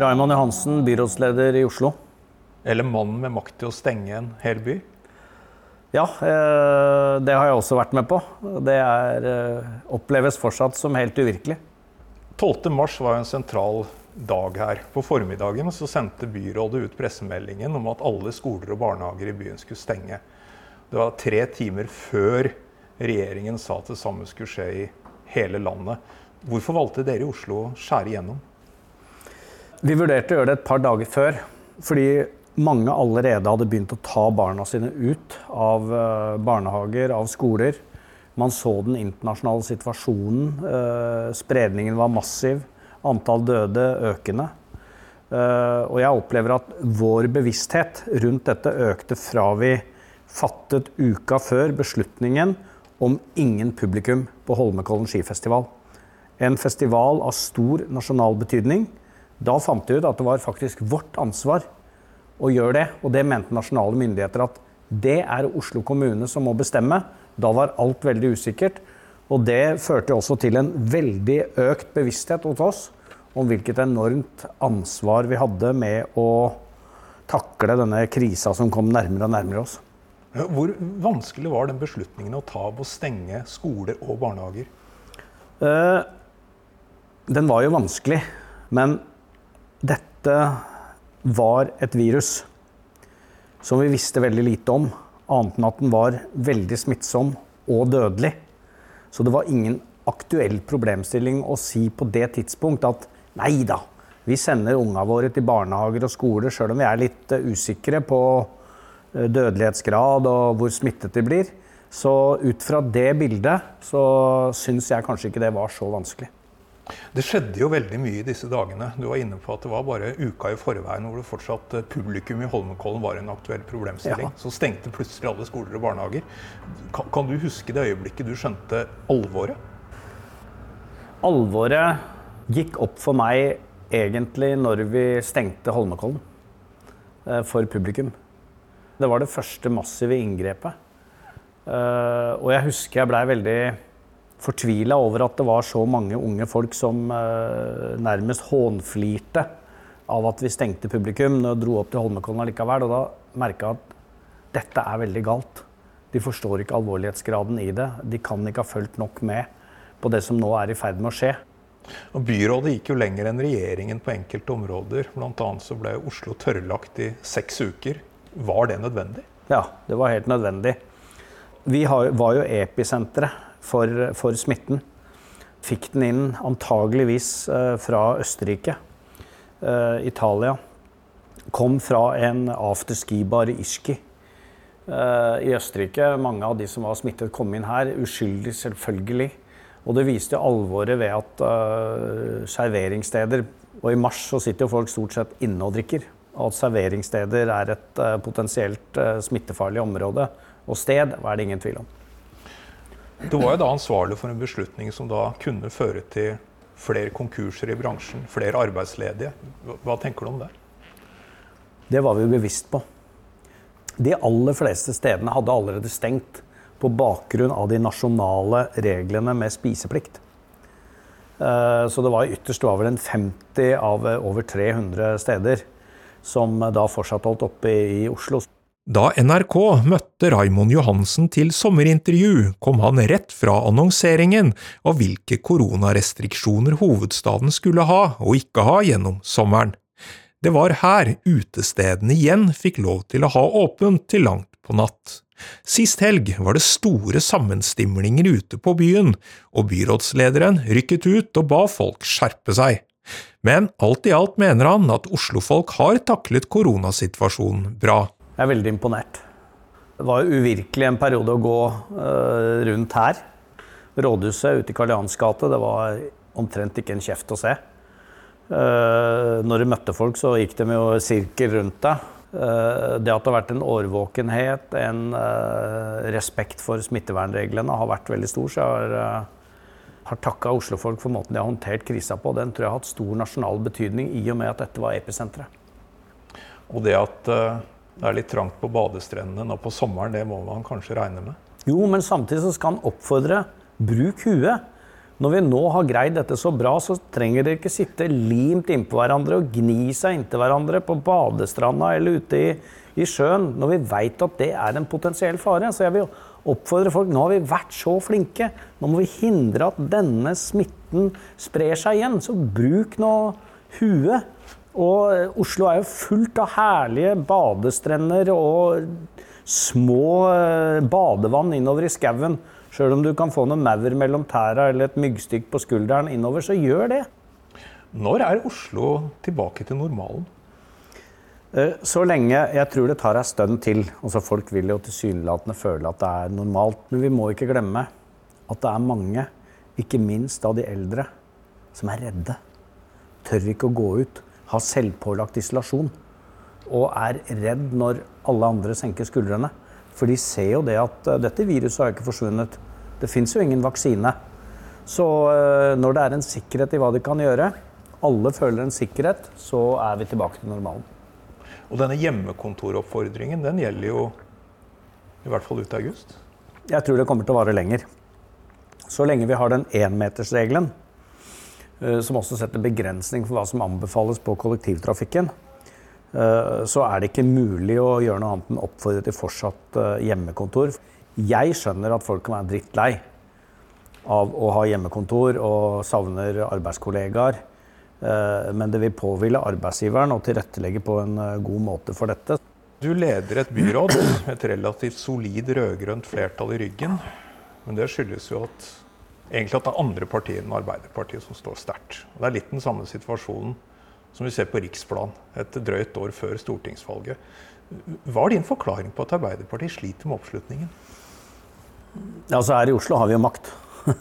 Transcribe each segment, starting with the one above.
Raymond Johansen, byrådsleder i Oslo. Eller mannen med makt til å stenge en hel by? Ja, eh, det har jeg også vært med på. Det er, eh, oppleves fortsatt som helt uvirkelig. 12. mars var en sentral dag her. På formiddagen så sendte byrådet ut pressemeldingen om at alle skoler og barnehager i byen skulle stenge. Det var tre timer før regjeringen sa at det samme skulle skje i hele landet. Hvorfor valgte dere i Oslo å skjære igjennom? Vi vurderte å gjøre det et par dager før, fordi mange allerede hadde begynt å ta barna sine ut av eh, barnehager, av skoler. Man så den internasjonale situasjonen. eh, Spredningen var massiv. Antall døde økende. Eh, Og jeg opplever at vår bevissthet rundt dette økte fra vi fattet uka før beslutningen om ingen publikum på Holmenkollen skifestival. En festival av stor nasjonal betydning. Da fant vi ut at det var faktisk vårt ansvar å gjøre det. Og det mente nasjonale myndigheter at det er Oslo kommune som må bestemme. Da var alt veldig usikkert. Og det førte også til en veldig økt bevissthet hos oss om hvilket enormt ansvar vi hadde med å takle denne krisa som kom nærmere og nærmere oss. Hvor vanskelig var den beslutningen å ta på å stenge skoler og barnehager? Eh, Den var jo vanskelig, men dette var et virus som vi visste veldig lite om, annet enn at den var veldig smittsom og dødelig. Så det var ingen aktuell problemstilling å si på det tidspunkt at nei da, vi sender unga våre til barnehager og skoler sjøl om vi er litt eh, usikre på eh, dødelighetsgrad og hvor smittet de blir. Så ut fra det bildet så syns jeg kanskje ikke det var så vanskelig. Det skjedde jo veldig mye i disse dagene. Du var inne på at det var bare uka i forveien hvor det fortsatt eh, publikum i Holmenkollen var en aktuell problemstilling. Ja. Så stengte plutselig alle skoler og barnehager. Kan, kan du huske det øyeblikket du skjønte alvoret? Alvoret gikk opp for meg egentlig når vi stengte Holmenkollen eh, for publikum. Det var det første massive inngrepet. Eh, Og jeg husker jeg blei veldig fortvila over at det var så mange unge folk som eh, nærmest hånflirte av at vi stengte publikum og dro opp til Holmenkollen likevel. Og da merka jeg at dette er veldig galt. De forstår ikke alvorlighetsgraden i det. De kan ikke ha fulgt nok med på det som nå er i ferd med å skje. Og byrådet gikk jo lenger enn regjeringen på enkelte områder. Annet så ble Oslo tørrlagt i seks uker. Var det nødvendig? Ja, det var helt nødvendig. Vi har, var jo episenteret for, for smitten. Fikk den inn antageligvis eh, fra Østerrike. Eh, Italia. Kom fra en afterski-bar i Ischki eh, i Østerrike. Mange av de som var smittet, kom inn her. Uskyldig, selvfølgelig. Og det viste alvoret ved at uh, serveringssteder Og i mars så sitter jo folk stort sett inne og drikker. Og at serveringssteder er et uh, potensielt uh, smittefarlig område og sted, er det ingen tvil om. Du var jo da ansvarlig for en beslutning som da kunne føre til flere konkurser i bransjen, flere arbeidsledige. Hva, tenker du om det? Det var vi bevisst på. De aller fleste stedene hadde allerede stengt på bakgrunn av de nasjonale reglene med spiseplikt. Eh, Så det var ytterst var vel en 50 av eh, over 300 steder som da fortsatt holdt oppe i Oslo. Da NRK møtte Raimond Johansen til sommerintervju, kom han rett fra annonseringen av hvilke koronarestriksjoner hovedstaden skulle ha og ikke ha gjennom sommeren. Det var her utestedene igjen fikk lov til å ha åpent til langt på natt. Sist helg var det store sammenstimlinger ute på byen, og byrådslederen rykket ut og ba folk skjerpe seg. Men alt i alt mener han at oslofolk har taklet koronasituasjonen bra. Jeg er veldig imponert. Det var jo uvirkelig en periode å gå eh, rundt her. Rådhuset ute i Karl gate, det var omtrent ikke en kjeft å se. Eh, når du møtte folk, så gikk de jo sirkel rundt deg. Eh, det at det har vært en årvåkenhet, en respekt for smittevernreglene, har vært veldig stor. Så jeg har, har takka oslofolk for måten de har håndtert krisa på. Den tror jeg har hatt stor nasjonal betydning i og med at dette var episenteret. Og det at det er litt trangt på badestrendene nå på sommeren, det må man kanskje regne med? Jo, men samtidig så skal han oppfordre bruk huet. Når vi nå har greid dette så bra, så trenger dere ikke sitte limt innpå hverandre og gni seg inntil hverandre på badestranda eller ute i, i sjøen, når vi veit at det er en potensiell fare. Så jeg vil oppfordre folk Nå har vi vært så flinke. Nå må vi hindre at denne smitten sprer seg igjen. Så bruk nå huet. Og eh, Oslo er jo fullt av herlige badestrender og små eh, badevann innover i skauen. Sjøl om du kan få noen maur mellom tæra eller et myggstikk på skulderen innover, så gjør det. Når er Oslo tilbake til normalen? Eh, så lenge Jeg tror det tar ei stund til. Altså Folk vil jo tilsynelatende føle at det er normalt. Men vi må ikke glemme at det er mange, ikke minst av de eldre, som er redde. Tør ikke å gå ut. Har selvpålagt isolasjon. Og er redd når alle andre senker skuldrene. For de ser jo det at uh, dette viruset har ikke forsvunnet. Det fins jo ingen vaksine. Så uh, når det er en sikkerhet i hva de kan gjøre, alle føler en sikkerhet, så er vi tilbake til normalen. Og denne hjemmekontoroppfordringen den gjelder jo i hvert fall ut august? Jeg tror det kommer til å vare lenger. Så lenge vi har den énmetersregelen, eh, som også setter begrensning for hva som anbefales på kollektivtrafikken, eh, så er det ikke mulig å gjøre noe annet enn oppfordre til fortsatt eh, hjemmekontor. Jeg skjønner at folk kan være drittlei av å ha hjemmekontor og savner arbeidskollegaer. Eh, men det vil påhvile arbeidsgiveren å tilrettelegge på en eh, god måte for dette. Du leder et byråd med et relativt solid rød-grønt flertall i ryggen. Men det skyldes jo at, egentlig at det er andre partier enn Arbeiderpartiet som står sterkt. Det er litt den samme situasjonen som vi ser på riksplan et drøyt år før stortingsvalget. Hva er din forklaring på at Arbeiderpartiet sliter med oppslutningen? Altså Her i Oslo har vi jo makt.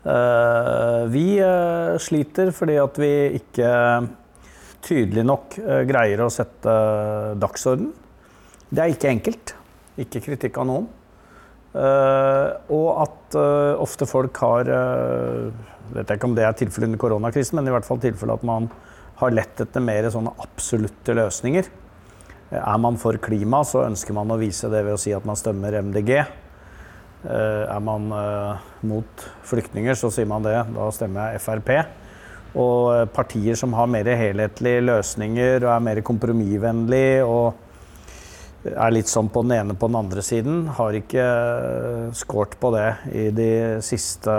Eh, vi eh, sliter fordi at vi ikke tydelig nok eh, greier å sette dagsorden. Det er ikke enkelt. Ikke kritikk av noen. Og at ofte folk har Vet jeg ikke om det er tilfellet under koronakrisen, men i hvert fall tilfellet at man har lett etter mer sånne absolutte løsninger. Er man for klima, så ønsker man å vise det ved å si at man stemmer MDG. Eh, er man eh, mot flyktninger, så sier man det. Da stemmer jeg Frp. Og eh, partier som har mer helhetlige løsninger og er mer kompromissvennlige og er litt sånn på den ene på den andre siden, har ikke skåret på det i de siste,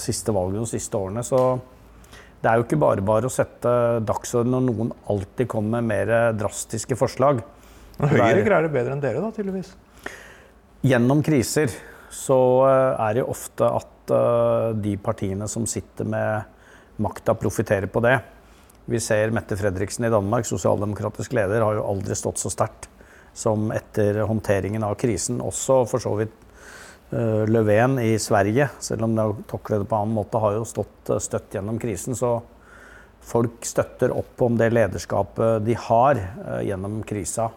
siste valgene og siste årene. Så det er jo ikke bare bare å sette dagsorden når noen alltid kommer med mer drastiske forslag. Men Høyre greier det bedre enn dere, da, tydeligvis? Gjennom kriser så eh, er det ofte at eh, de partiene som sitter med makta, profitterer på det. Vi ser Mette Fredriksen i Danmark, sosialdemokratisk leder, har jo aldri stått så sterkt som etter håndteringen av krisen. Også for så vidt uh, Löfven i Sverige, selv om det toklet det på annen måte, har jo stått støtt gjennom krisen. Så folk støtter opp om det lederskapet de har uh, gjennom krisa.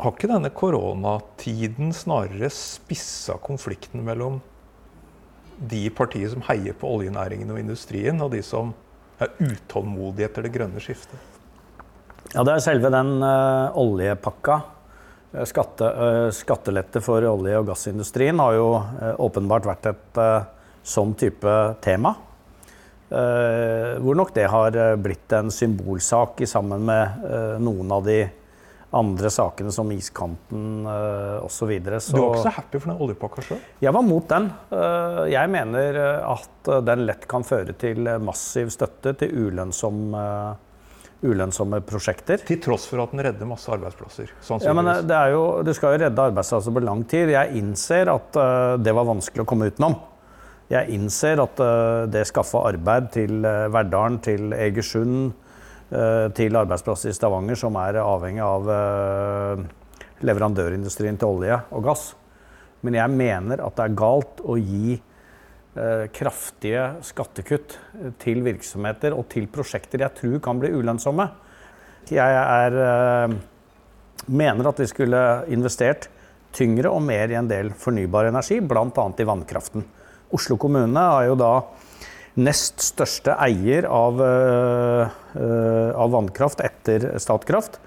Har ikke denne koronatiden snarere spissa konflikten mellom de partier som heier på oljenæringen og industrien, og de som er utålmodige etter det grønne skiftet? Ja, det er selve den uh, oljepakka. Eh, skatte, uh, skattelette for olje- og gassindustrien har jo uh, åpenbart vært et sånn type tema. hvor nok det har blitt en symbolsak sammen med noen av de andre sakene som iskanten uh, osv. Du var ikke så happy for den oljepakka sjøl? Jeg var mot den. Uh, jeg mener at den lett kan føre til massiv støtte til ulønnsomme, ulønnsomme prosjekter. Til tross for at den redder masse arbeidsplasser? Ja, men det, jo, Du skal jo redde arbeidsplasser på lang tid. Jeg innser at uh, det var vanskelig å komme utenom. Jeg innser at det skaffa arbeid til Verdalen, til Egersund uh, til arbeidsplasser i Stavanger som er avhengig av eh, leverandørindustrien til olje og gass. Men jeg mener at det er galt å gi eh, kraftige skattekutt til virksomheter og til prosjekter jeg tror kan bli ulønnsomme. Jeg er, mener at vi skulle investert tyngre og mer i en del fornybar energi, bl.a. i vannkraften. Oslo kommune er jo da nest største eier av, eh, eh, av, vannkraft etter Statkraft.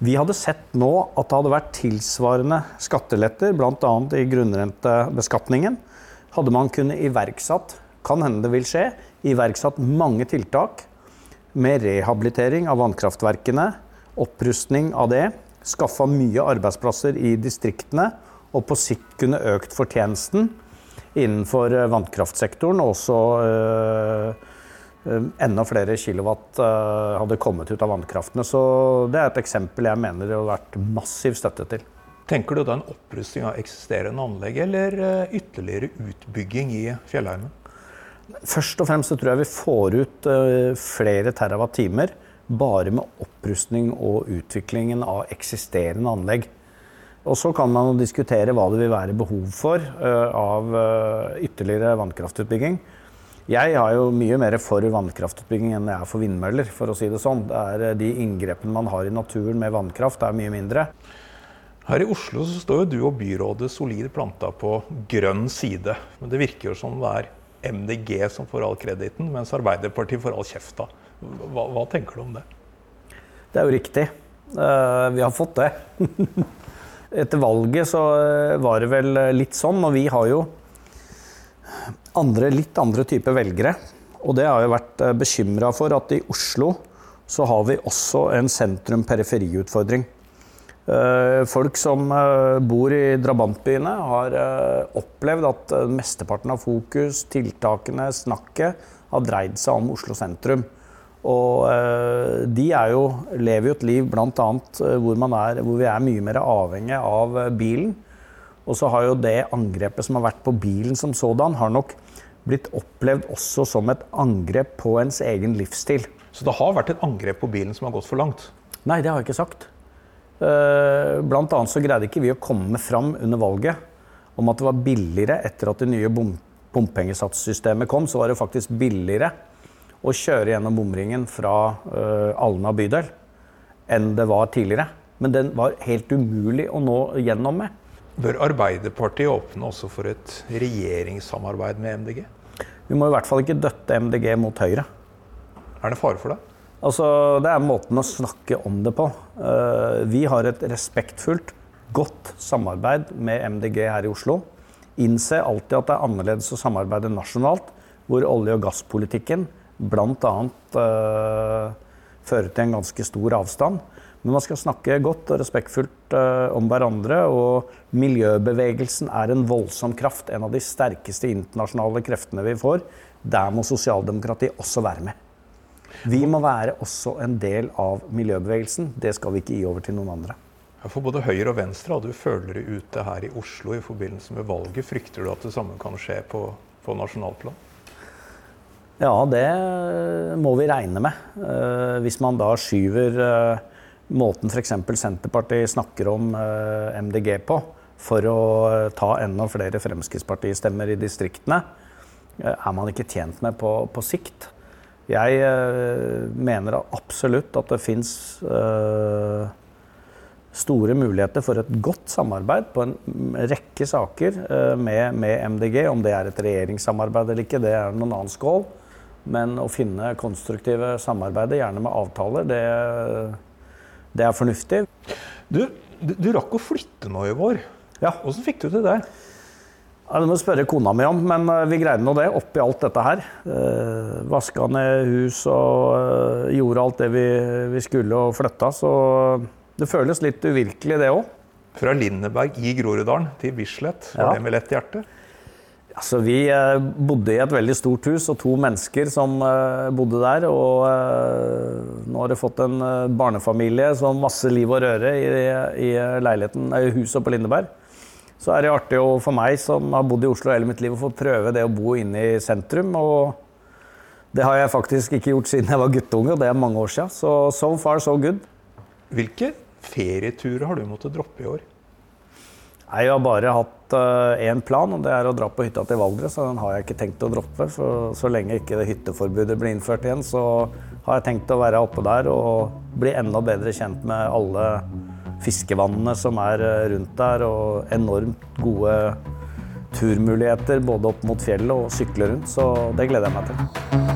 Vi hadde sett nå at det hadde vært tilsvarende skatteletter, bl.a. i grunnrentebeskatningen, hadde man kunnet iverksatt, kan hende det vil skje, iverksatt mange tiltak med rehabilitering av vannkraftverkene, opprustning av det, skaffa mye arbeidsplasser i distriktene og på sikt kunne økt fortjenesten innenfor eh, vannkraftsektoren. Og også øh, enda flere kilowatt øh, hadde kommet ut av vannkraftene. Så det er et eksempel jeg mener det har vært massiv støtte til. Tenker du da en opprusting av eksisterende anlegg, eller ytterligere utbygging i fjellheimen? Først og fremst så tror jeg vi får ut flere terawatt-timer bare med opprustning og utviklingen av eksisterende anlegg. Og så kan man diskutere hva det vil være behov for uh, av ytterligere vannkraftutbygging. Jeg har jo mye mer for vannkraftutbygging enn jeg er for vindmøller. for å si det sånn. Det er, de inngrepene man har i naturen med vannkraft, er mye mindre. Her i Oslo så står jo du og byrådet solid planta på grønn side. Men det virker jo som det er MDG som får all krediten, mens Arbeiderpartiet får all kjefta. Hva, hva tenker du om det? Det er jo riktig. vi har fått det. Etter valget så eh, var det vel eh, litt sånn, og vi har jo andre, litt andre typer velgere. Og det har jeg vært eh, bekymra for at i Oslo så har vi også en sentrum-periferiutfordring. Folk som bor i drabantbyene, har opplevd at mesteparten av fokus, tiltakene, snakket har dreid seg om Oslo sentrum. Og eh, de jo, lever jo et liv bl.a. Eh, hvor, hvor vi er mye mer avhengig av eh, bilen. Og så har jo det angrepet som har vært på bilen som sådan, har nok blitt opplevd også som et angrep på ens egen livsstil. Så det har vært et angrep på bilen som har gått for langt? Nei, det har jeg ikke sagt. Blant annet så greide ikke vi å komme fram under valget om at det var billigere etter at det nye bom bompengesatssystemet kom, så var det faktisk billigere å kjøre gjennom bomringen fra uh, Alna bydel enn det var tidligere. Men den var helt umulig å nå gjennom med. Bør Arbeiderpartiet åpne også for et regjeringssamarbeid med MDG? Vi må i hvert fall ikke døtte MDG mot Høyre. Er det fare for det? Altså, Det er måten å snakke om det på. Uh, vi har et respektfullt, godt samarbeid med MDG her i Oslo. Innse alltid at det er annerledes å samarbeide nasjonalt, hvor olje- og gasspolitikken bl.a. Uh, fører til en ganske stor avstand. Men man skal snakke godt og respektfullt uh, om hverandre. Og miljøbevegelsen er en voldsom kraft. En av de sterkeste internasjonale kreftene vi får. Der må sosialdemokratiet også være med. Vi må være også en del av miljøbevegelsen. Det skal vi ikke gi over til noen andre. For både Høyre og Venstre hadde jo følere ute her i Oslo i forbindelse med valget. Frykter du at det samme kan skje på, på nasjonalplan? Ja, det må vi regne med. Eh, hvis man da skyver eh, måten f.eks. Senterpartiet snakker om eh, MDG på, for å ta enda flere Fremskrittspartistemmer i distriktene, er man ikke tjent med på, på sikt. Jeg mener absolutt at det fins store muligheter for et godt samarbeid på en rekke saker med, med, MDG. Om det er et regjeringssamarbeid eller ikke, det er noen annen skål. Men å finne konstruktive samarbeider, gjerne med avtaler, det, det er fornuftig. Du, du, du, rakk å flytte nå i vår. Ja. Hvordan fikk du til det? Ja, det må du spørre kona mi om, men eh, vi greide nå det oppi alt dette her. Eh, Vaska ned hus og eh, gjorde alt det vi, vi skulle og flytta. Så det føles litt uvirkelig, det òg. Fra Lindeberg i Groruddalen til Bislett, var ja. det med lett hjerte? Altså, vi eh, bodde i et veldig stort hus, og to mennesker som eh, bodde der. Og eh, nå har det fått en barnefamilie som masse liv og røre i, i leiligheten, i huset på Lindeberg. Så er det artig for meg som har bodd i Oslo hele mitt liv, å få prøve det å bo inne i sentrum. Og det har jeg faktisk ikke gjort siden jeg var guttunge, og det er mange år siden. Så so far, so good. Hvilke ferieturer har du måttet droppe i år? Jeg har bare hatt én uh, plan, og det er å dra på hytta til Valdres. Så den har jeg ikke tenkt å droppe. Så, så lenge ikke det hytteforbudet blir innført igjen, så har jeg tenkt å være oppe der og bli enda bedre kjent med alle fiskevannene som er eh, rundt der, og enormt gode turmuligheter både opp mot fjellet og sykle rundt. Så det gleder jeg meg til.